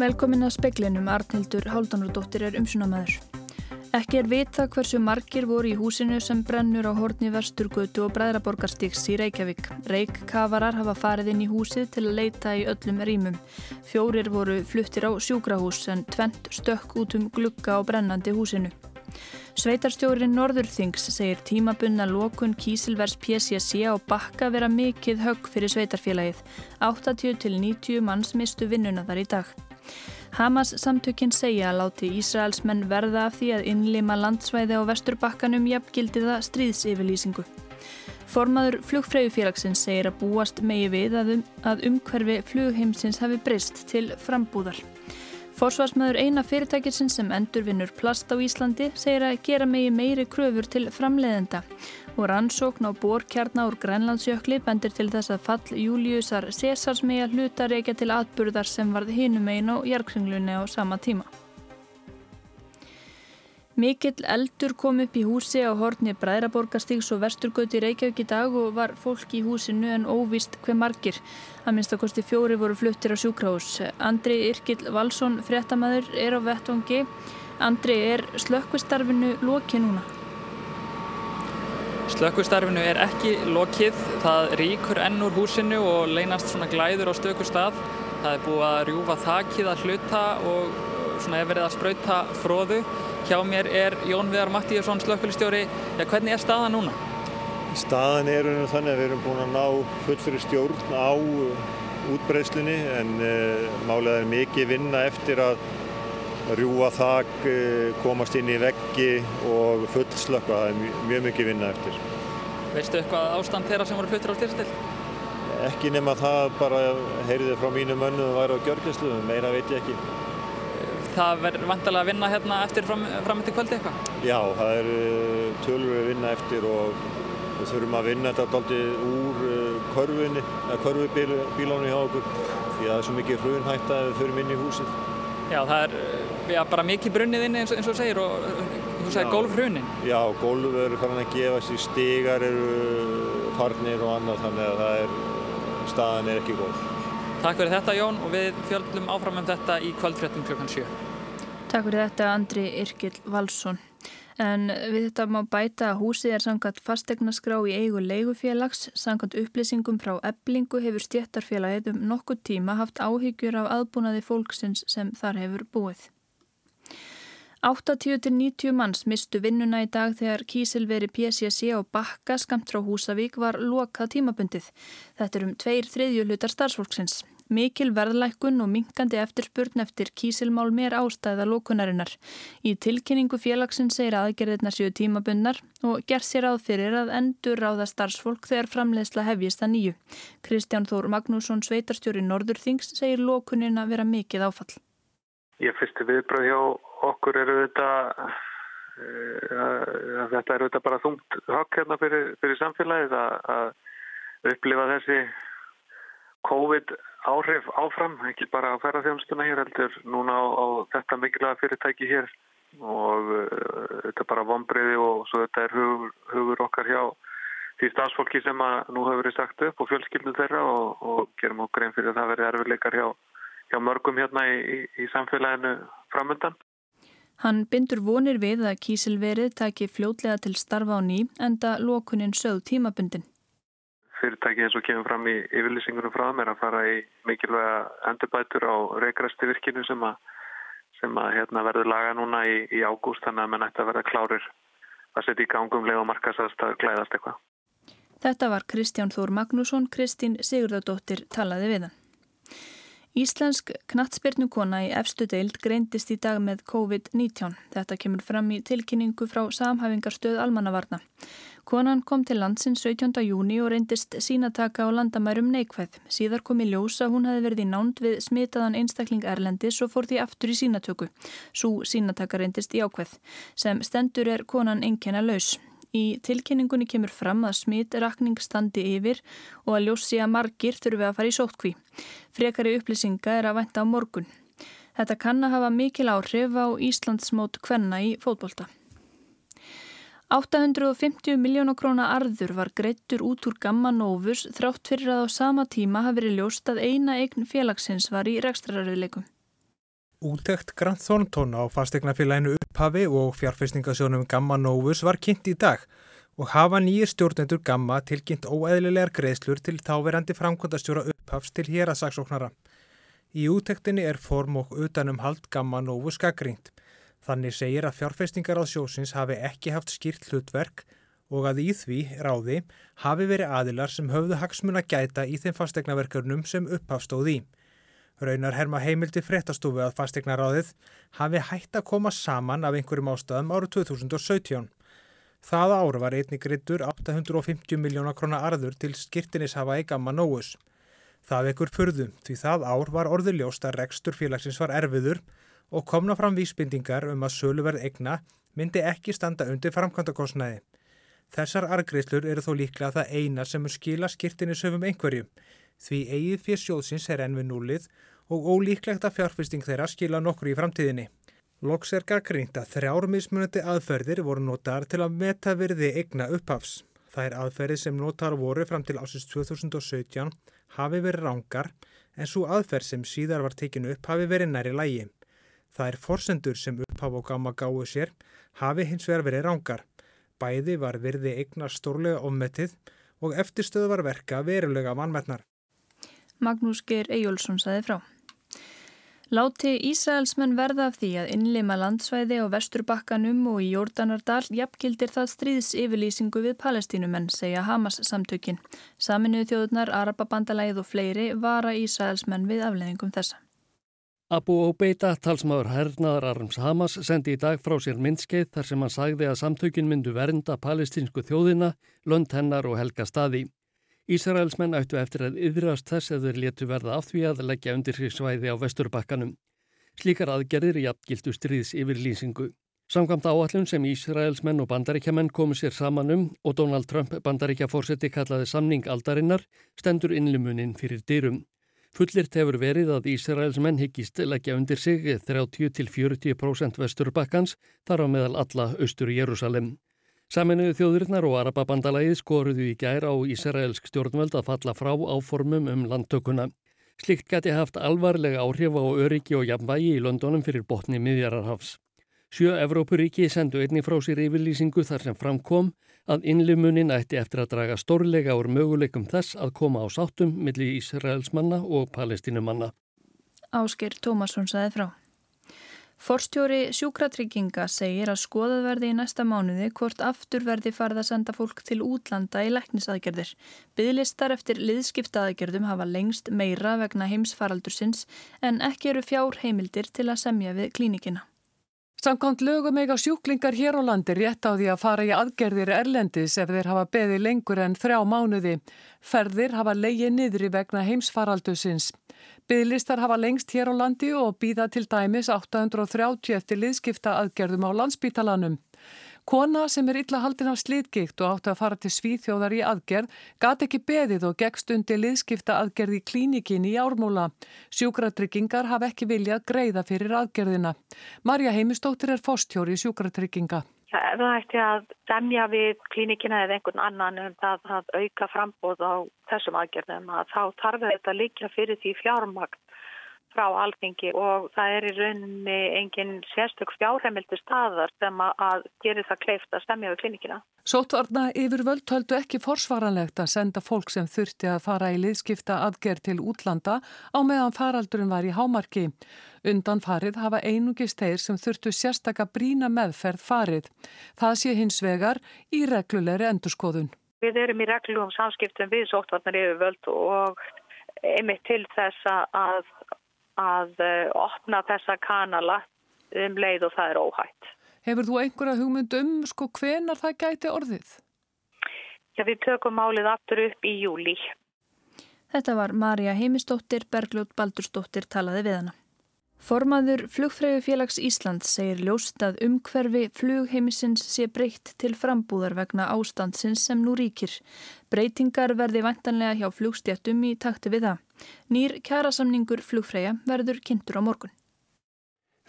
Velkomin að speklinum Arnildur Háldanardóttir er umsunamæður. Ekki er vita hversu margir voru í húsinu sem brennur á horni Vesturgötu og Bræðraborgarstíks í Reykjavík. Reykjakafarar hafa farið inn í húsið til að leita í öllum rýmum. Fjórir voru fluttir á sjúkrahús en tvent stökk út um glugga á brennandi húsinu. Sveitarstjórin Norðurþings segir tímabunna lokun Kísilvers PCC á bakka vera mikið högg fyrir sveitarfélagið. 80-90 manns mistu vinnuna þar í dag. Hamas samtökinn segja að láti Ísraelsmenn verða af því að innlima landsvæði á vesturbakkanum jafngildiða stríðsifilýsingu. Formaður flugfræðufélagsins segir að búast megi við að, um, að umhverfi flugheimsins hafi breyst til frambúðar. Forsvarsmaður eina fyrirtækisins sem endurvinnur plast á Íslandi segir að gera megi meiri kröfur til framleiðenda og rannsókn á borkjarna úr Grænlandsjökli bendir til þess að fall Júliusar Cesars megi að hluta reykja til atburðar sem varð hinum einn á jarkringlunni á sama tíma. Mikill eldur kom upp í húsi á horni Bræðraborgastíks og Vesturgöti Reykjavík í dag og var fólk í húsinu en óvist hver margir. Að minnst að kosti fjóri voru fluttir á sjúkrahús. Andri Irkill Valsson, fréttamaður, er á vettvangi. Andri, er slökkvistarfinu lokið núna? Slökkvistarfinu er ekki lokið. Það ríkur enn úr húsinu og leynast svona glæður á stöku stað. Það er búið að rjúfa þakið að hluta og svona hefur verið að spröyta fróðu. Hjá mér er Jón Viðar Mattíasson, slökkvælistjóri. Ja, hvernig er staðan núna? Staðan er um þannig að við erum búin að ná fullfyrir stjórn á útbreyslunni en uh, málega er mikið vinna eftir að rjúa þak, uh, komast inn í veggi og fullslökka. Það er mjög, mjög mikið vinna eftir. Veistu eitthvað ástand þeirra sem voru fluttir á styrstill? Ekki nema það bara heyriði frá mínu mönnu að væra á gjörgjenslu, meira veit ég ekki það verður vantilega að vinna hérna eftir fram, fram til kvöldi eitthvað? Já, það er tölur að vinna eftir og við þurfum að vinna þetta alltaf úr uh, körfunni, eða körfubílónu hjá okkur því að það er svo mikið hrunhætta að við þurfum inn í húsið. Já, það er já, bara mikið brunnið inni eins eins og segir og þú segir gólfhrunin. Já, gólf eru farin að gefa sér stigar eru farnir og annað þannig að það er, staðan er ekki góð. Takk fyrir þetta Jón og við fjöldum áfram um þetta í kvöldfréttum klukkan 7. Takk fyrir þetta Andri Irkil Valsson. En við þetta má bæta að húsið er sangat fastegnaskrá í eigu leigufélags. Sangat upplýsingum frá eblingu hefur stjættarfélagið um nokkuð tíma haft áhyggjur af aðbúnaði fólksins sem þar hefur búið. 80-90 manns mistu vinnuna í dag þegar kísilveri PCC á bakka skamt frá Húsavík var lokað tímabundið. Þetta er um tveir þriðju hlutar starfsfólksins. Mikil verðlækkun og minkandi eftirspurn eftir kísilmál mér ástæða lókunarinnar. Í tilkynningu félagsins segir aðgerðirna séu tímabunnar og ger sér áð fyrir að endur ráða starfsfólk þegar framleiðsla hefjist að nýju. Kristján Þór Magnússon, sveitarstjóri Norðurþings, segir lókunin að vera mikið áfall. Ég fyrstu viðbröð hjá okkur eru þetta, uh, þetta eru þetta bara þungt högg hérna fyrir, fyrir samfélagið að upplifa þessi COVID áhrif áfram, ekki bara á ferðarþjónstuna hér heldur núna á, á þetta mikilvæga fyrirtæki hér og uh, þetta er bara vonbreiði og svo þetta er hugur, hugur okkar hjá því stafsfólki sem að nú hefur verið sagt upp og fjölskyldum þeirra og, og gerum okkur einn fyrir að það verið erfiðleikar hjá, hjá mörgum hérna í, í, í samfélaginu framöndan. Hann bindur vonir við að kísilverið taki fljótlega til starfa á ný enda lokunin sögð tímabundin fyrirtæki eins og kemur fram í yfirlýsingunum frá er að fara í mikilvæga endurbætur á reykræsti virkinu sem að, sem að hérna, verður laga núna í, í ágúst þannig að mann ætti að verða klárir að setja í gangum leið og markasast að glæðast eitthvað. Þetta var Kristján Þór Magnússon, Kristín Sigurðardóttir talaði við hann. Íslensk knatsbyrnukona í efstu deild greindist í dag með COVID-19. Þetta kemur fram í tilkynningu frá samhæfingarstöð almannavarna. Konan kom til landsins 17. júni og reyndist sínataka á landamærum neikvæð. Síðar kom í ljós að hún hefði verið í nánd við smitaðan einstakling Erlendis og fór því aftur í sínatöku. Svo sínataka reyndist í ákveð. Sem stendur er konan enkenna laus. Í tilkynningunni kemur fram að smitrakning standi yfir og að ljósi að margir þurfi að fara í sótkví. Frekari upplýsinga er að venda á morgun. Þetta kann að hafa mikil áhrif á Íslandsmót kvenna í fótbolta. 850 miljónu króna arður var greittur út úr Gamma Novus þrátt fyrir að á sama tíma hafi verið ljóst að eina eign félagsins var í rekstraröðleikum. Útekt Grant Thornton á fastegnafélaginu upphafi og fjárfestingasjónum Gamma Novus var kynnt í dag og hafa nýjir stjórnendur Gamma tilkynnt óeðlilegar greiðslur til þáverandi framkvæmdastjóra upphafs til hér að saksóknara. Í útektinni er form og utanum hald Gamma Novus gaggrínt. Þannig segir að fjárfestingar á sjósins hafi ekki haft skýrt hlutverk og að í því ráði hafi verið aðilar sem höfðu hagsmun að gæta í þeim fastegnaverkurnum sem upphafstóð í. Raunar herma heimildi fréttastofu að fastegnaráðið hafi hægt að koma saman af einhverjum ástæðum áru 2017. Það ára var einnig grittur 850 miljóna krona arður til skirtinishafa í Gamma Nóus. Það vekkur fyrðum því það ár var orðuljóst að rekstur félagsins var erfiður og komna fram vísbindingar um að söluverð egna myndi ekki standa undir framkvæmdakostnaði. Þessar argriðslur eru þó líklega það eina sem skila skirtinishöfum einhverju því eigið fyrir sjóðsins er enn við núlið og ólíklegt að fjárfesting þeirra skila nokkru í framtíðinni. Loks er gaggrínt að þrjármismunandi aðferðir voru notar til að meta virði egna upphafs. Það er aðferðið sem notar voru fram til ásins 2017 hafi verið rángar en svo aðferð sem síðar var tekinu upp hafi verið næri lægi. Það er forsendur sem upphaf og gama gáðu sér hafi hins vegar verið rángar. Bæði var virði egna stórlega ofmettið og eftirstöðu var verka verulega vannmetnar. Magnús Geir Ejjólfsson saði frá. Láti Ísraelsmenn verða af því að innleima landsvæði á vesturbakkanum og í Jórdanardal jafngildir það stríðs yfirlýsingu við palestínumenn, segja Hamas samtökin. Saminuð þjóðunar, Arababandalæð og fleiri vara Ísraelsmenn við afleðingum þessa. Abu Obeida, talsmaður hernaðar Arms Hamas, sendi í dag frá sér myndskeið þar sem hann sagði að samtökin myndu vernda palestínsku þjóðina, lönd hennar og helga staði. Ísraelsmenn ættu eftir að yðrast þess að þeir letu verða af því að leggja undir svæði á vesturbakkanum. Slíkar aðgerðir í apgildu stríðs yfir lýsingu. Samkvæmt áallum sem Ísraelsmenn og bandaríkjaman komu sér saman um og Donald Trump bandaríkjafórseti kallaði samning aldarinnar stendur innlimunin fyrir dyrum. Fullirt hefur verið að Ísraelsmenn higgist leggja undir sig 30-40% vesturbakkans þar á meðal alla austur Jérúsalem. Saminuðu þjóðurinnar og Arababandalagið skoruðu í gær á Ísraelsk stjórnvöld að falla frá áformum um landtökuna. Slikt geti haft alvarlega áhrif á öryggi og jafnvægi í Londonum fyrir botni miðjararhafs. Sjö Evrópuríki sendu einni frá sér yfirlýsingu þar sem framkom að innlimunin ætti eftir að draga stórlega úr möguleikum þess að koma á sáttum millir Ísraelsmanna og palestinumanna. Ásker Tómasson saði frá. Forstjóri sjúkratrygginga segir að skoðað verði í næsta mánuði hvort aftur verði farið að senda fólk til útlanda í læknisaðgerðir. Byðlistar eftir liðskiptaðgerðum hafa lengst meira vegna heimsfaraldursins en ekki eru fjár heimildir til að semja við klínikina. Samkvæmt lögum eiga sjúklingar hér á landi rétt á því að fara í aðgerðir erlendis ef þeir hafa beði lengur en þrjá mánuði. Ferðir hafa leiði niðri vegna heimsfaraldusins. Byðlistar hafa lengst hér á landi og býða til dæmis 830 eftir liðskipta aðgerðum á landsbítalanum. Kona sem er illa haldin af slítgikt og átti að fara til svíþjóðar í aðgerð gati ekki beðið og gegst undir liðskipta aðgerð í klínikin í ármúla. Sjúkratryggingar hafa ekki viljað greiða fyrir aðgerðina. Marja Heimistóttir er fórstjóri í sjúkratrygginga. Það ætti að semja við klínikina eða einhvern annan um það að auka frambóð á þessum aðgerðum að þá þarf þetta líka fyrir því fjármagn frá alþingi og það er í rauninni engin sérstök fjárheimildi staðar sem að gera það kleift að stemja við klinikina. Sótvarna yfir völd höldu ekki forsvaranlegt að senda fólk sem þurfti að fara í liðskipta aðgerð til útlanda á meðan faraldurinn var í hámarki. Undan farið hafa einungist þeir sem þurftu sérstaka brína meðferð farið. Það sé hins vegar í reglulegri endurskoðun. Við erum í reglum samskiptum við sótvarnar yfir völd og einmitt til þess að að eh, opna þessa kanala um leið og það er óhætt. Hefur þú einhverja hugmynd um sko hvenar það gæti orðið? Já, við tökum málið aftur upp í júli. Þetta var Marja Heimistóttir, Bergljótt Baldurstóttir talaði við hana. Formaður Flugfræðufélags Ísland segir ljóst að umhverfi flugheimisins sé breytt til frambúðar vegna ástandsins sem nú ríkir. Breytingar verði vantanlega hjá flugstjættum í takti við það. Nýr kjærasamningur flugfræja verður kynntur á morgun.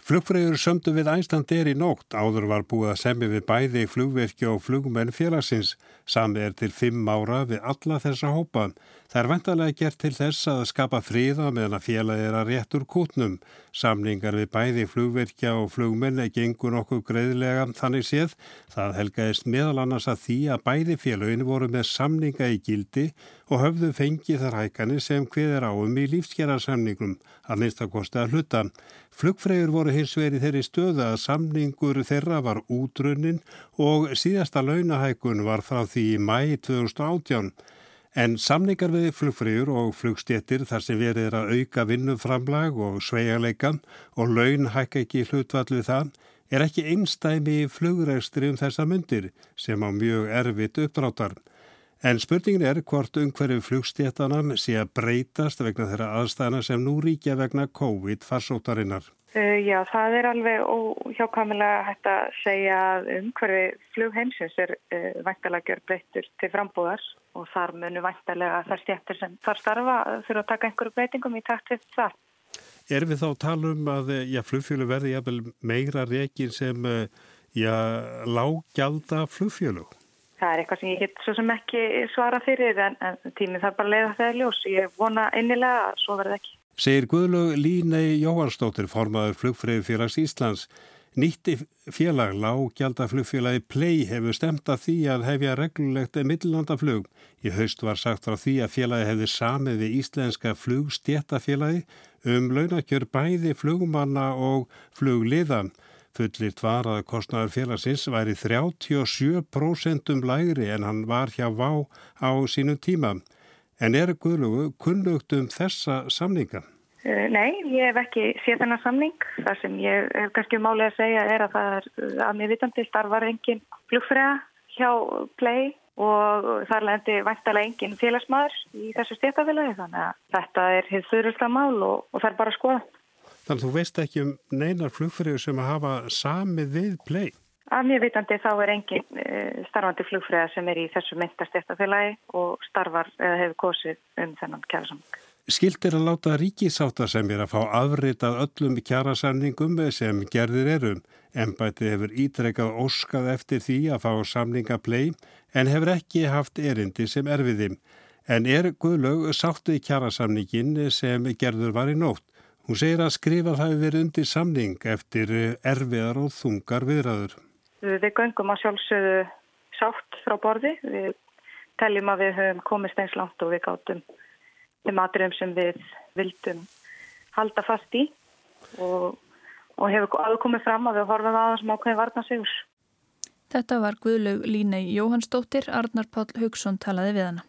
Flugfröður sömdu við Æslandir í nótt áður var búið að semja við bæði flugverki og flugmenn félagsins. Sami er til fimm ára við alla þessa hópa. Það er vantarlega gert til þess að skapa fríða meðan að félagi er að réttur kútnum. Samningar við bæði flugverkja og flugmenn er gengur nokkuð greiðlega þannig séð. Það helgaðist meðal annars að því að bæði félagin voru með samninga í gildi og höfðu fengið þar hækani sem hviðir áum í lífskjærasamningum að minnst að kosta að hluta. Flugfreyjur voru hins verið þeirri stöðu að samningur þeirra var útrunnin og síðasta launahækun var frá því í mæ 2018. En samningar við flugfrýjur og flugstjettir þar sem verið er að auka vinnuframlag og sveigarleikan og laun hækka ekki hlutvall við það er ekki einstæmi flugrækstri um þessa myndir sem á mjög erfitt uppdráttar. En spurningin er hvort umhverju flugstjettanam sé að breytast vegna þeirra aðstæðana sem nú ríkja vegna COVID-farsótarinnar. Uh, já, það er alveg óhjákvæmilega hægt að segja að umhverfi flugheimsins er uh, væntalega gjör breyttur til frambúðar og þar munu væntalega þar stjættir sem þar starfa fyrir að taka einhverju breytingum í takt við það. Er við þá að tala um að já, flugfjölu verði jafnvel meira reygin sem já, lággjálda flugfjölu? Það er eitthvað sem ég hitt svo sem ekki svara fyrir en, en tímið þarf bara að leiða þegar ljós. Ég vona einnilega að svo verði ekki. Segir Guðlug Línei Jóhansdóttir formaður flugfreyðu félags Íslands. Nýtti félag lágjaldaflugfélagi Play hefur stemt að því að hefja reglulegt millandaflug. Í haust var sagt frá því að félagi hefði samið við íslenska flugstjéttafélagi um launakjör bæði flugmanna og flugliðan. Fullirt var að kostnæður félagsins væri 37% lægri en hann var hjá Vá á sínum tíma. En er Guðlugu kunnugt um þessa samninga? Uh, nei, ég hef ekki séð þennan samning. Það sem ég hef kannski málið að segja er að það er að mér vitandi starfar engin flugfræða hjá Play og þar lendi væntalega engin félagsmaður í þessu stéttafélagi þannig að þetta er hitt þurrulta mál og, og það er bara að skoða. Þannig að þú veist ekki um neinar flugfræðu sem hafa samið við Play? Að mér vitandi þá er engin uh, starfandi flugfræða sem er í þessu myndastjæftafélagi og starfar eða hefur kosið um þennan kjærasamning. Skilt er að láta ríkisáta sem er að fá afritað öllum kjærasamningum sem gerðir erum. Embæti hefur ítrekkað óskað eftir því að fá samningaplei en hefur ekki haft erindi sem erfiði. En er Guðlaug sáttu í kjærasamningin sem gerður var í nótt. Hún segir að skrifa það hefur verið undir samning eftir erfiðar og þungar viðræður. Við göngum að sjálfsögðu sátt frá borði. Við teljum að við höfum komist eins langt og við gáttum þeim atriðum sem við vildum halda fast í og, og hefur aðkomið fram að við horfum aðeins sem ákveðin varna sigur. Þetta var Guðlaug Línei Jóhannsdóttir, Arnar Páll Haugsson talaði við hana.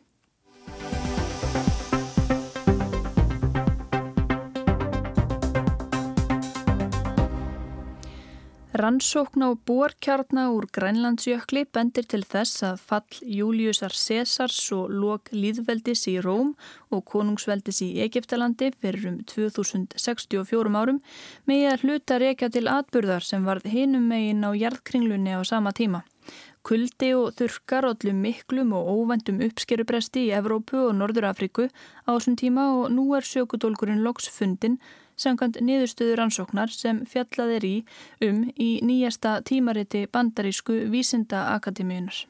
Rannsókn á bórkjarna úr Grænlandsjökli bendir til þess að fall Júliusar Cesars og lok líðveldis í Róm og konungsveldis í Egiptalandi fyrir um 2064 árum með að hluta reyka til atburðar sem varð hinum megin á jarðkringlunni á sama tíma. Kuldi og þurkar allir miklum og óvendum uppskerubresti í Evrópu og Norður Afriku á þessum tíma og nú er sjökudólkurinn loksfundin samkvæmt niðurstöður ansóknar sem fjallað er í um í nýjasta tímariti bandarísku Vísindaakademíunar.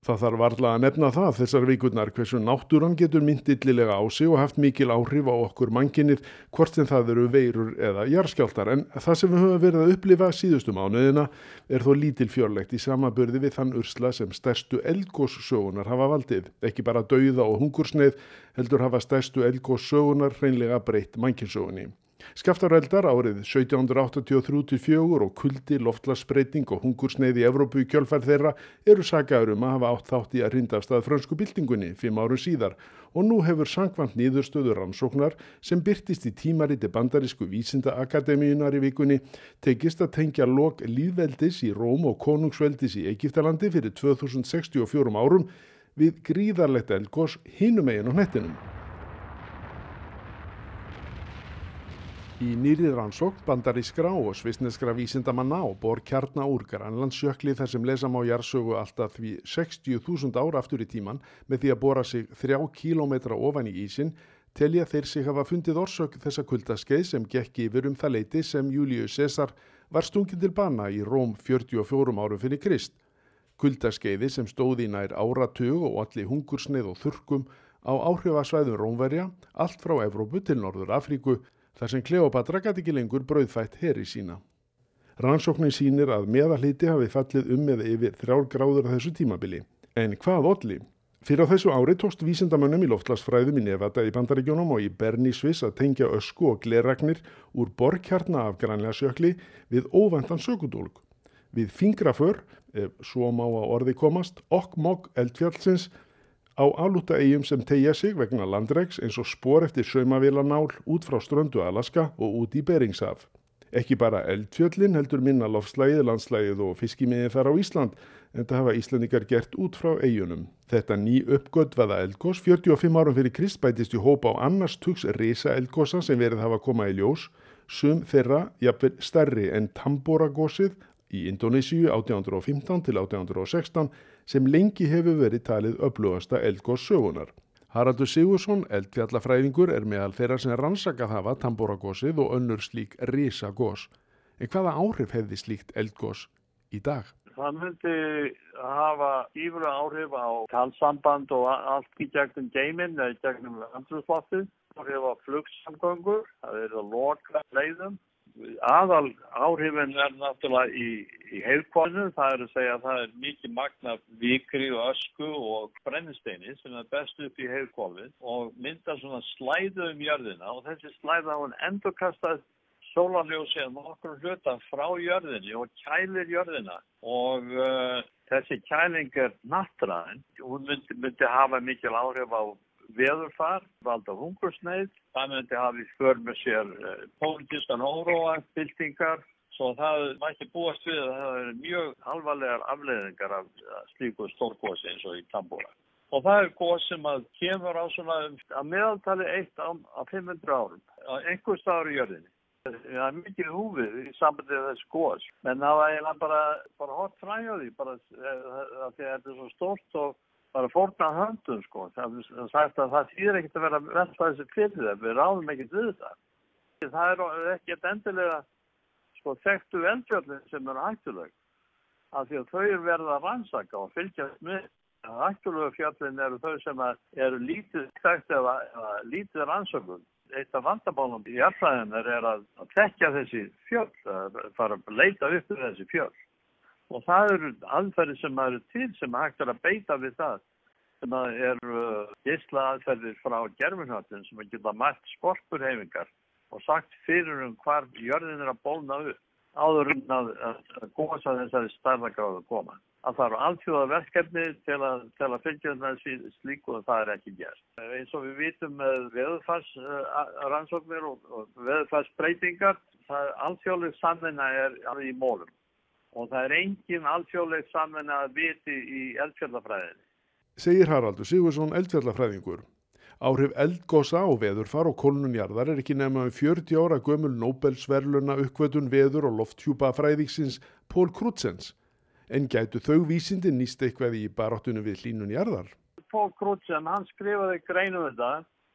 Það þarf varlega að nefna það þessar vikurnar hversu náttúran getur myndillilega á sig og haft mikil áhrif á okkur manginnið hvort sem það eru veirur eða jarskjáltar en það sem við höfum verið að upplifa síðustu mánuðina er þó lítil fjörlegt í samaburði við þann ursla sem stærstu eldgóssögunar hafa valdið. Ekki bara dauða og hungursneið heldur hafa stærstu eldgóssögunar hreinlega breytt manginsögunni. Skaftaröldar árið 1783-4 og kuldi, loftlarsbreyting og hungursneið í Evrópu í kjölfær þeirra eru sagaður um að hafa átt þátt í að rinda af stað frönsku byltingunni fimm árum síðar og nú hefur sangvand nýðurstöður rannsóknar sem byrtist í tímariti bandarísku vísindaakademíunar í vikunni tekist að tengja lok líðveldis í Róm og konungsveldis í Egiptalandi fyrir 2064 árum við gríðarlegt elgós hinum eigin og hnettinum. Í nýrið rannsókn bandarískra og svisneskra vísindamanna og bor kjarna úr Grænlandsjökli þar sem lesa má jarsögu alltaf því 60.000 ára aftur í tíman með því að bora sig þrjá kílómetra ofan í ísin telja þeir sig hafa fundið orsök þessa kuldaskeið sem gekk yfir um það leiti sem Július Cæsar var stungin til bana í Róm 44 árum fyrir Krist. Kuldaskeiði sem stóði í nær áratug og allir hungursneið og þurkum á áhrifasvæðum Rómverja, allt frá Evrópu til Norður Afríku, þar sem Kleopatra gæti ekki lengur brauðfætt heri sína. Rannsóknin sínir að meðalhiti hafi fallið um með yfir þrjár gráður þessu tímabili. En hvað olli? Fyrir á þessu ári tókst vísindamönnum í loftlagsfræðum í Nevada í Bandaríkjónum og í Berni Sviss að tengja ösku og gleragnir úr borkjarna af grænlegasjökli við óvendan sökudólg. Við fingraför, ef svo má að orði komast, okkmokk eldfjallsins á álúta eigum sem tegja sig vegna landregs eins og spór eftir saumavélanál út frá ströndu Alaska og út í Beringshaf. Ekki bara eldfjöllin heldur minna loftslægið, landslægið og fiskimiðið þar á Ísland en það hafa Íslandikar gert út frá eigunum. Þetta ný uppgötvaða eldgós 45 árum fyrir Krist bætist í hópa á annars tugs reysa eldgósa sem verið hafa komað í ljós, sum þeirra jafnvel stærri en Tambora-gósið í Indonésiu 1815 til 1816 sem lengi hefur verið talið upplugasta eldgós sögunar. Haraldur Sigursson, eldfjallafræðingur, er meðal þeirra sem rannsakað hafa tambóragósið og önnur slík risagós. En hvaða áhrif hefði slíkt eldgós í dag? Það myndi hafa yfir áhrif á talsamband og allt í gegnum geiminn eða gegnum andrúsloftið. Það hefur flugsamgöngur, það er að loka leiðum aðal áhrifin er náttúrulega í, í heilkvæðinu, það er að segja að það er mikið magna vikri og ösku og brennisteini sem er best upp í heilkvæðin og myndar svona slæðu um jörðina og þessi slæða á hann endurkastað sólarljósi en okkur hluta frá jörðinni og kælir jörðina. Og uh, þessi kæling er nattræðin, hún myndi, myndi hafa mikil áhrif á veðurfar, valda hungursneið, það myndi hafi för með sér eh, pólitískan óróa, byltingar, svo það mætti búast við að það er mjög alvarlegar afleðingar af slíku stórgósi eins og í Tambóra. Og það er góð sem að kemur á svona að meðaltali eitt á, á 500 árum, á einhver staður í jörðinni. Það er mikið húfið í sambandið þessu góðs, menn það var eiginlega bara, bara hort fræðið bara eh, að þetta er svo stórt og bara fórnað höndum sko. Það það þýðir ekkert að vera velta þessi fyrir þeim, við ráðum ekkert við það. Það er ekkert endilega sko þekktu eldfjöldin sem eru hættuleg. Af því að þau eru verið að rannsaka og fylgjast með. Hættulegu fjöldin eru þau sem eru lítið þekkt eða, eða lítið rannsökun. Eitt af vandabálum í erfæðinar er að, að tekja þessi fjöld, að fara að leita upp þessi fjöld og það eru aðferðir sem eru til sem hægt er að beita við það sem eru uh, gísla aðferðir frá gerfinhöldin sem að geta mætt sporkurhefingar og sagt fyrir um hvar jörðin er að bólna upp áður um að, að gósa þessari starðagráðu koma. Að það eru alltjóða verkefni til að, að fylgja þessi slíku og það er ekki gert. Eins og við vitum með veðfarsrannsóknir uh, og, og veðfarsbreytingar, það er alltjóðleg samvinna er í mólum og það er engin alþjóðlegt saman að viti í eldfjallafræðinni. Segir Haraldur Sigursson eldfjallafræðingur. Áhrif eldgosa og veðurfar og kolununjarðar er ekki nefna um 40 ára gömul Nobelsverluna uppvötun veður og lofthjúpa fræðiksins Pól Krutsens. En gætu þau vísindi nýst eitthvað í baráttunum við hlínunjarðar? Pól Krutsen, hann skrifaði greinu þetta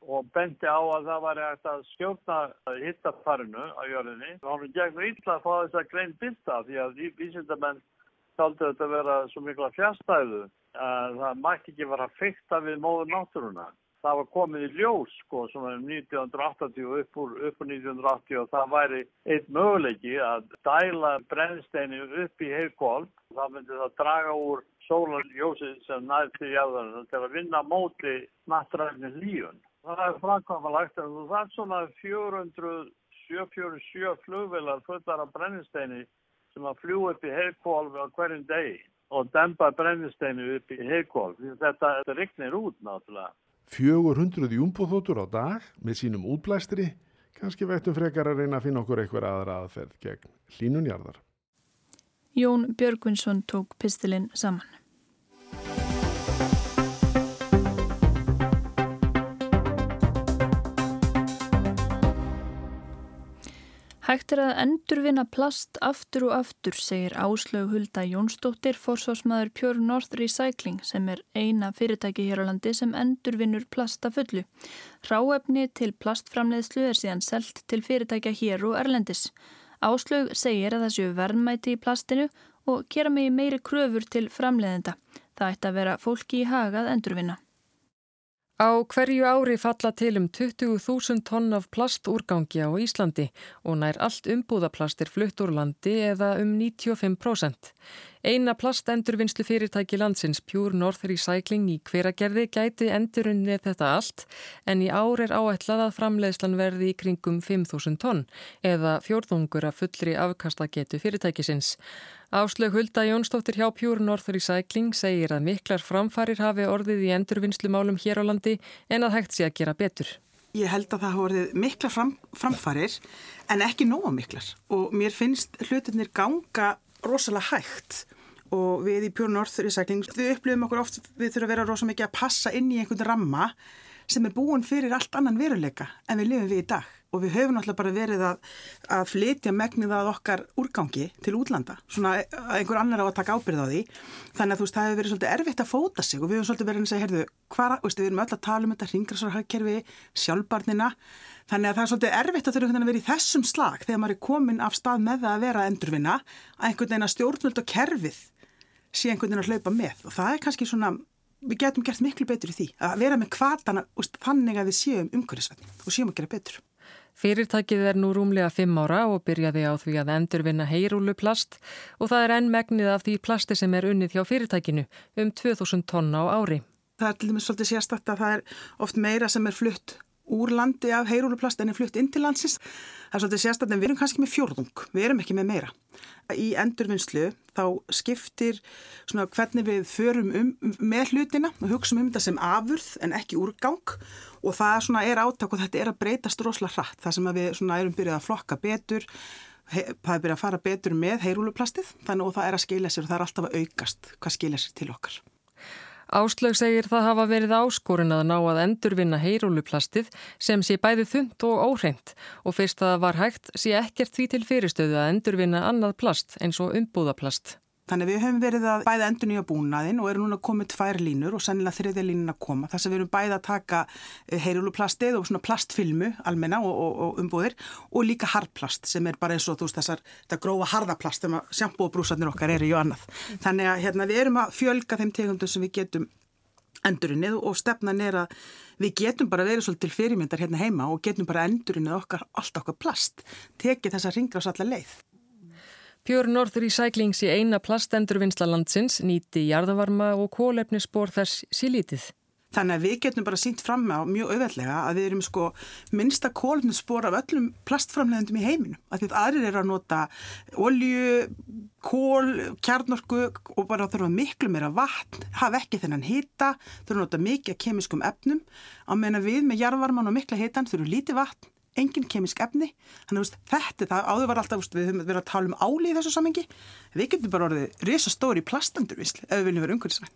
og benti á að það var eftir að skjóta hittafarinu á jörðinni. Hann gegn ítla að fá þess að grein byrta því að vísindamenn taldi þetta að vera svo mikla fjastæðu að það mætti ekki vera að fykta við móður náttúruna. Það var komið í ljós sko sem var 1980 upp úr, upp úr 1980 og það væri eitt möguleiki að dæla brennsteinu upp í heilkólp. Það myndi það draga úr sólarljósið sem næði til jæðarinn til að vinna móti nattræðinni lífun. Það er framkvæmulegt að það er svona 477 flugvelar fullar af brennisteini sem að fljú upp í heilkólfi á hverjum degi og dempa brennisteinu upp í heilkólfi. Þetta, þetta rignir út náttúrulega. 400 júmbóþótur á dag með sínum útblæstri, kannski veitum frekar að reyna að finna okkur eitthvað aðra aðferð gegn hlínunjarðar. Jón Björgvinsson tók pistilinn saman. Hægt er að endurvinna plast aftur og aftur, segir Áslaug Hulda Jónsdóttir, forsvarsmaður Pure North Recycling sem er eina fyrirtæki hér á landi sem endurvinnur plasta fullu. Ráefni til plastframleiðslu er síðan selt til fyrirtækja hér og Erlendis. Áslaug segir að það séu verðmæti í plastinu og gera mig meiri kröfur til framleiðenda. Það ætti að vera fólki í hagað endurvinna. Á hverju ári falla til um 20.000 tonn af plastúrgangi á Íslandi og nær allt umbúðaplastir flutt úr landi eða um 95%. Eina plastendurvinnslu fyrirtæki landsins Pure North Recycling í hveragerði gæti endurunni þetta allt en í ár er áætlað að framleiðslan verði í kringum 5.000 tonn eða fjórðungur af fullri afkastagetu fyrirtækisins. Áslög Hulda Jónsdóttir hjá Pure North Recycling segir að miklar framfarir hafi orðið í endurvinnslumálum hér á landi en að hægt sé að gera betur. Ég held að það hafa orðið mikla fram, framfarir en ekki nóga miklar. Og mér finnst hlutinir ganga rosalega hægt. Og við í Pure North Recycling við upplifum okkur oft við þurfum að vera rosalega mikið að passa inn í einhvern ramma sem er búin fyrir allt annan veruleika en við lifum við í dag og við höfum náttúrulega bara verið að, að flytja megnið að okkar úrgangi til útlanda, svona að einhver annar á að taka ábyrð á því, þannig að þú veist það hefur verið svolítið erfitt að fóta sig og við höfum svolítið verið að segja, heyrðu, hvað, við erum öll að tala um þetta hringrasarhagkerfi, sjálfbarnina. Þannig að það er svolítið erfitt að þurfa að vera í þessum slag þegar maður er komin af stað með það að vera endurvinna, að einhvern veginn að stjórnvöld og kerfið sé einhvern veginn að við getum gert miklu betur í því að vera með kvartana þannig að við séum umhverfisvætni og séum að gera betur. Fyrirtækið er nú rúmlega 5 ára og byrjaði á því að endurvinna heyrúluplast og það er enn megnið af því plasti sem er unnið hjá fyrirtækinu um 2000 tonna á ári. Það er til dæmis svolítið sérstakt að það er oft meira sem er flutt úr landi af heyrúluplast en er flutt inn til landsins. Það er svolítið sérstakt en við erum kannski með fjórðung, við erum ekki með meira. Í endurvinnslu þá skiptir svona hvernig við förum um, með hlutina og hugsaum um þetta sem afurð en ekki úrgang og það svona er átak og þetta er að breytast rosalega hratt. Það sem við svona erum byrjað að flokka betur, það er byrjað að fara betur með heyrúluplastið þannig og það er að skilja sér og það er alltaf að aukast hvað skilja sér til okkar. Áslaug segir það hafa verið áskorin að ná að endurvinna heyrúluplastið sem sé bæði þund og óhreint og fyrst að það var hægt sé ekkert því til fyrirstöðu að endurvinna annað plast eins og umbúðaplast. Þannig við höfum verið að bæða endur nýja búnaðin og eru núna komið tvær línur og sennilega þriðja línin að koma. Þess að við erum bæða að taka eh, heyrúluplastið og svona plastfilmu almenna og, og, og umbúðir og líka harplast sem er bara eins og þú veist þessar þetta grófa harðaplast sem að sjampo og brúsarnir okkar eru í og annað. Þannig að hérna, við erum að fjölga þeim tegundum sem við getum endurinnið og stefnan er að við getum bara verið svolítið til fyrirmyndar hérna heima og getum bara endurinnið okkar allt okkar plast, tekið þessa ringrás allar leið. Pure North Recycling sé eina plastendurvinnsla landsins nýti jarðavarma og kólefnisspor þess sílítið. Þannig að við getum bara sínt fram á mjög auðveldlega að við erum sko minnsta kólefnisspor af öllum plastframleðendum í heiminu. Að því að aðrir eru að nota olju, kól, kjarnorku og bara þurfa miklu meira vatn, hafa ekki þennan hita, þurfa nota mikið kemiskum efnum. Á meina við með jarðvarman og mikla hitan þurfum lítið vatn engin kemisk efni, þannig að þetta það áður var alltaf, við höfum verið að tala um áli í þessu samengi, við getum bara orðið risastóri plastendurvisli ef við viljum vera umhverfisvæn.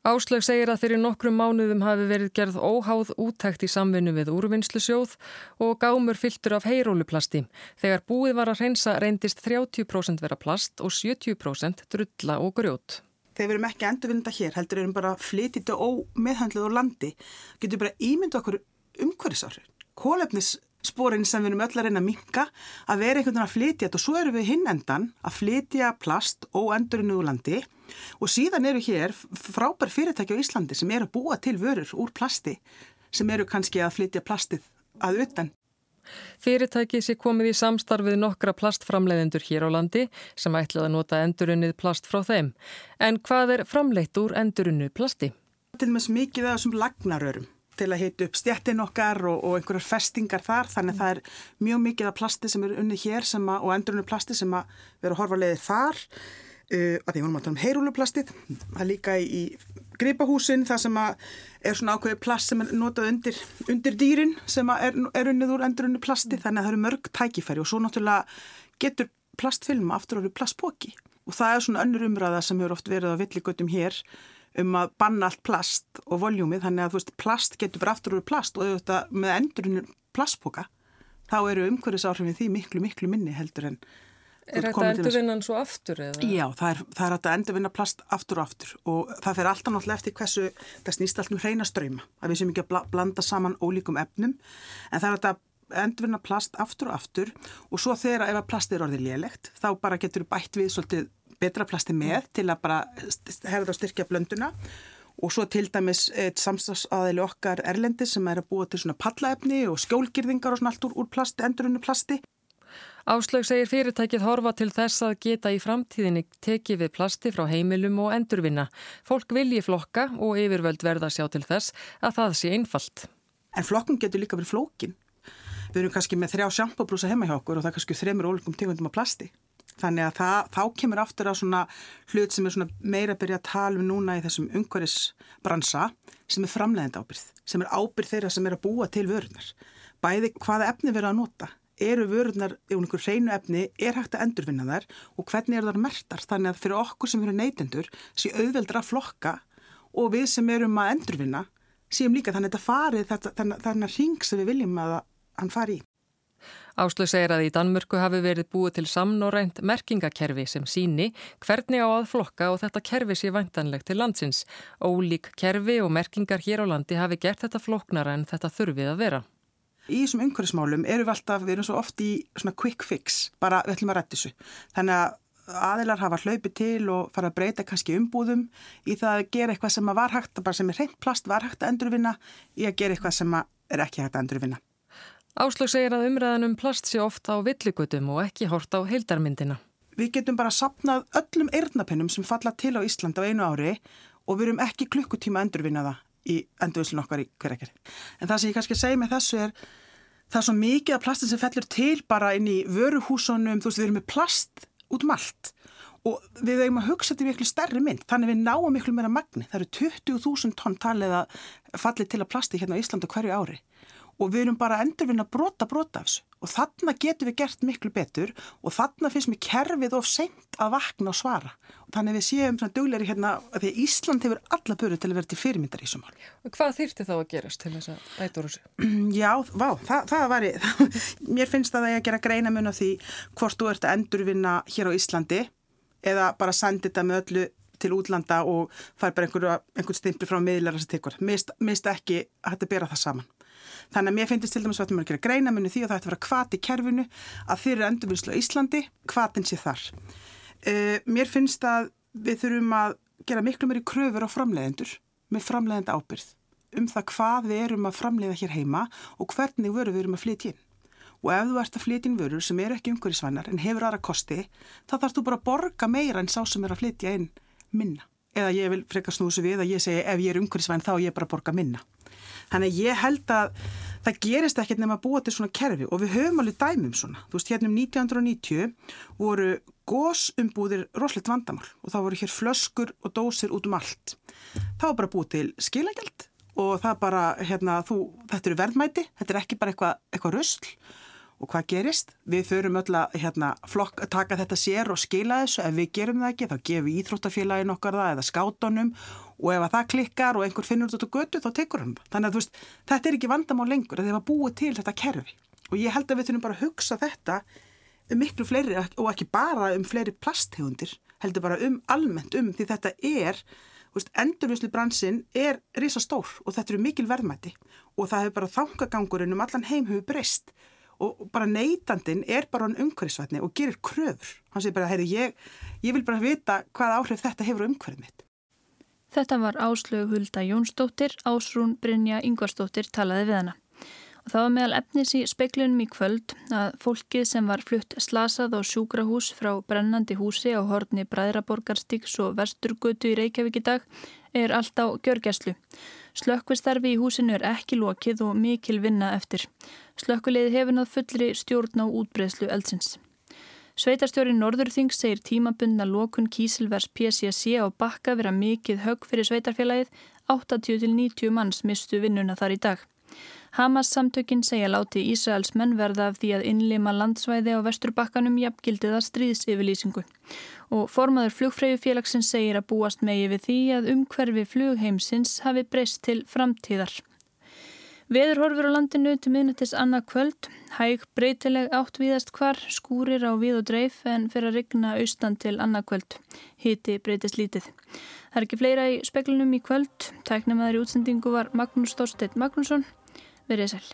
Áslög segir að fyrir nokkrum mánuðum hafi verið gerð óháð úttækt í samvinnu við úrvinnslusjóð og gámur fylltur af heyróluplasti. Þegar búið var að reynsa reyndist 30% vera plast og 70% drulla og grjót. Þegar við erum ekki endurvinda hér, heldur erum bara flytið og meðhandlið á landi, getur bara ímyndu okkur umhverfisáhrif kólefnissporin sem við erum öll að reyna að minka að vera einhvern veginn að flytja þetta og svo eru við hinn endan að flytja plast og endurinn úr landi og síðan eru hér frábær fyrirtæki á Íslandi sem eru að búa til vörur úr plasti sem eru kannski að flytja plastið að utan. Fyrirtæki sé komið í samstarfið nokkra plastframleiðendur hér á landi sem ætlaði að nota endurunnið plast frá þeim. En hvað er framleitt úr endurunnu plasti? Til og með mikið af þessum lagnarörum til að hita upp stjættin okkar og, og einhverjar festingar þar. Þannig að það er mjög mikið af plasti sem er unnið hér að, og endurunni plasti sem að vera að horfa leiðir þar. Uh, að því vorum að tala um heyrúluplastið það er líka í, í gripahúsin það sem að er svona ákveði plast sem er notað undir, undir dýrin sem er, er unnið úr endurunni plasti þannig að það eru mörg tækifæri og svo náttúrulega getur plastfilma aftur árið plastbóki og það er svona önnur umræða sem hefur oft verið á villigötum hér um að banna allt plast og voljúmið þannig að veist plast getur bara aftur úr plast og auðvitað með endurinn plastboka þá eru umhverfisáhrifin því miklu, miklu minni heldur en Er þetta endurvinnan svo aftur? Eða? Já, það er, það er að endurvinna plast aftur og aftur og það fer alltaf náttúrulega eftir hversu, það snýst alltaf um hreina ströyma, að við sem ekki að blanda saman ólíkum efnum, en það er að endurvinna plast aftur og aftur og svo þegar ef að plast er orðið lélegt, þá bara getur við bætt við svolítið betra plasti með til að bara herða og styrkja blönduna og svo til dæmis samstagsaðili okkar Erlendi sem er að búa til svona pallaefni og skjólgirðingar og svona allt úr, úr plasti, endurvinnu plasti Áslaug segir fyrirtækið horfa til þess að geta í framtíðinni tekið við plasti frá heimilum og endurvinna. Fólk vilji flokka og yfirvöld verða sjá til þess að það sé einfalt. En flokkun getur líka verið flókin. Við erum kannski með þrjá sjampabrúsa heima hjá okkur og það er kannski þreymur ólíkum tegundum af plasti. Þannig að það, þá kemur aftur á svona hlut sem er svona meira að byrja að tala um núna í þessum umhverfisbransa sem er framlegend ábyrð, sem er ábyrð þeirra sem er að búa til vörunar. Bæði hvaða efni verða að nota eru vörurnar í einhverju hreinu efni, er hægt að endurvinna þær og hvernig er þar mertar. Þannig að fyrir okkur sem eru neytendur sé auðveldur að flokka og við sem erum að endurvinna séum líka þannig að þetta farið þannig að ring sem við viljum að hann fari í. Áslug segir að í Danmörku hafi verið búið til samnorænt merkingakerfi sem síni hvernig á að flokka og þetta kerfi sé vantanlegt til landsins. Ólík kerfi og merkingar hér á landi hafi gert þetta floknara en þetta þurfið að vera í þessum umhverfismálum erum við alltaf, við erum svo oft í svona quick fix, bara við ætlum að rætti þessu. Þannig að aðilar hafa hlaupið til og fara að breyta kannski umbúðum í það að gera eitthvað sem var hægt, bara sem er reynd plast var hægt að endurvinna í að gera eitthvað sem er ekki hægt að endurvinna. Áslug segir að umræðan um plast sé ofta á villigutum og ekki hort á heildarmyndina. Við getum bara sapnað öllum eirnapinnum sem falla til á Ísland á einu ári og við erum ekki klukkutíma að endurvinna það í endurvinslun okkar í hverjarkeri. En það sem ég kannski segi með þessu er það er svo mikið af plastin sem fellur til bara inn í vöruhúsunum, þú veist við erum með plast út um allt og við eigum að hugsa þetta í miklu stærri mynd þannig við náum miklu meira magni, það eru 20.000 tonn talið að falli til að plasti hérna á Íslandu hverju ári og við erum bara að endurvinna brota brota af þessu og þarna getum við gert miklu betur og þarna finnst mér kerfið of seint að vakna og svara og þannig við séum svona dugleiri hérna að því að Ísland hefur alla börju til að vera til fyrirmyndar í þessum mál. Hvað þýrti þá að gerast til þess að ættur þessu? Já, vá, það, það var í, mér finnst að það er að gera greina mun á því hvort þú ert að endurvinna hér á Íslandi eða bara sandi þetta með öllu til útlanda og fær bara einhvern stimpli frá miðlar að það tekur. Mist ekki að þetta bera það saman. Þannig að mér finnst til dæmis að þetta er að gera greina munni því að það ætti að vera kvati í kerfinu að fyrir endurvinnslu á Íslandi, kvatin sé þar. Uh, mér finnst að við þurfum að gera miklu meiri kröfur á framleiðendur með framleiðenda ábyrð um það hvað við erum að framleiða hér heima og hvernig vöru við erum að flytja inn. Og ef þú ert að flytja inn vörur sem eru ekki umhverjusvænar en hefur aðra kosti, þá þarfst þú bara að borga meira en sá sem er að flytja inn minna. Eða ég vil freka snúsu við að ég segi ef ég er umhverjusvæn þá ég bara borga minna. Þannig að ég held að það gerist ekkert nema að búa til svona kerfi. Og við höfum alveg dæmum svona. Þú veist, hérna um 1990 voru gósumbúðir roslegt vandamál. Og þá voru hér flöskur og dósir út um allt. Það var bara búið til skilagjald. Og það bara, hérna, þú, þetta eru verðmæti, þetta er ekki bara eitthvað eitthva rösl Og hvað gerist? Við förum öll að hérna, flokk, taka þetta sér og skila þessu. Ef við gerum það ekki, þá gefum íþróttafélagin okkar það eða skátonum og ef það klikkar og einhver finnur þetta götu, þá tekur hann. Þannig að veist, þetta er ekki vandamál lengur að þið var búið til þetta kerfi. Og ég held að við þurfum bara að hugsa þetta um miklu fleiri og ekki bara um fleiri plasthegundir, heldur bara um almennt um því þetta er, endurvislu bransin er risastór og þetta eru mikil verðmætti og það hefur bara þangagangurinn um allan heim hefur breyst og bara neytandin er bara hann umhverfisvætni og gerir kröfur. Hann segir bara, heyri, ég, ég vil bara vita hvað áhrif þetta hefur umhverfið mitt. Þetta var Áslögu Hulda Jónsdóttir, Ásrún Brynja Yngvarsdóttir talaði við hana. Og það var meðal efnis í speiklunum í kvöld að fólkið sem var flutt slasað á sjúkrahús frá brennandi húsi á horni Bræðraborgarstíks og Vesturgötu í Reykjavík í dag er allt á gjörgæslu. Slökkvistarfi í húsinu er ekki lokið og mikil vinna eftir. Slökkuleiði hefur nátt fullri stjórn á útbreðslu eldsins. Sveitarstjóri Norðurþing segir tímabundna lokun kísilvers PCC á bakka vera mikið högg fyrir sveitarfélagið, 80-90 manns mistu vinnuna þar í dag. Hamas samtökinn segja láti Ísraels menn verða af því að innlima landsvæði á vesturbakkanum jafngildiða stríðsifilýsingu og formaður flugfræjufélagsins segir að búast megi við því að umhverfi flugheimsins hafi breyst til framtíðar. Veður horfur á landinu til miðnættis annað kvöld, hæg breytileg átt viðast hvar, skúrir á við og dreif en fyrir að rigna austan til annað kvöld. Hiti breytist lítið. Það er ekki fleira í speklunum í kvöld. Tæknum aðri útsendingu var Magnús Þorstedt Magnússon. Verið sæl.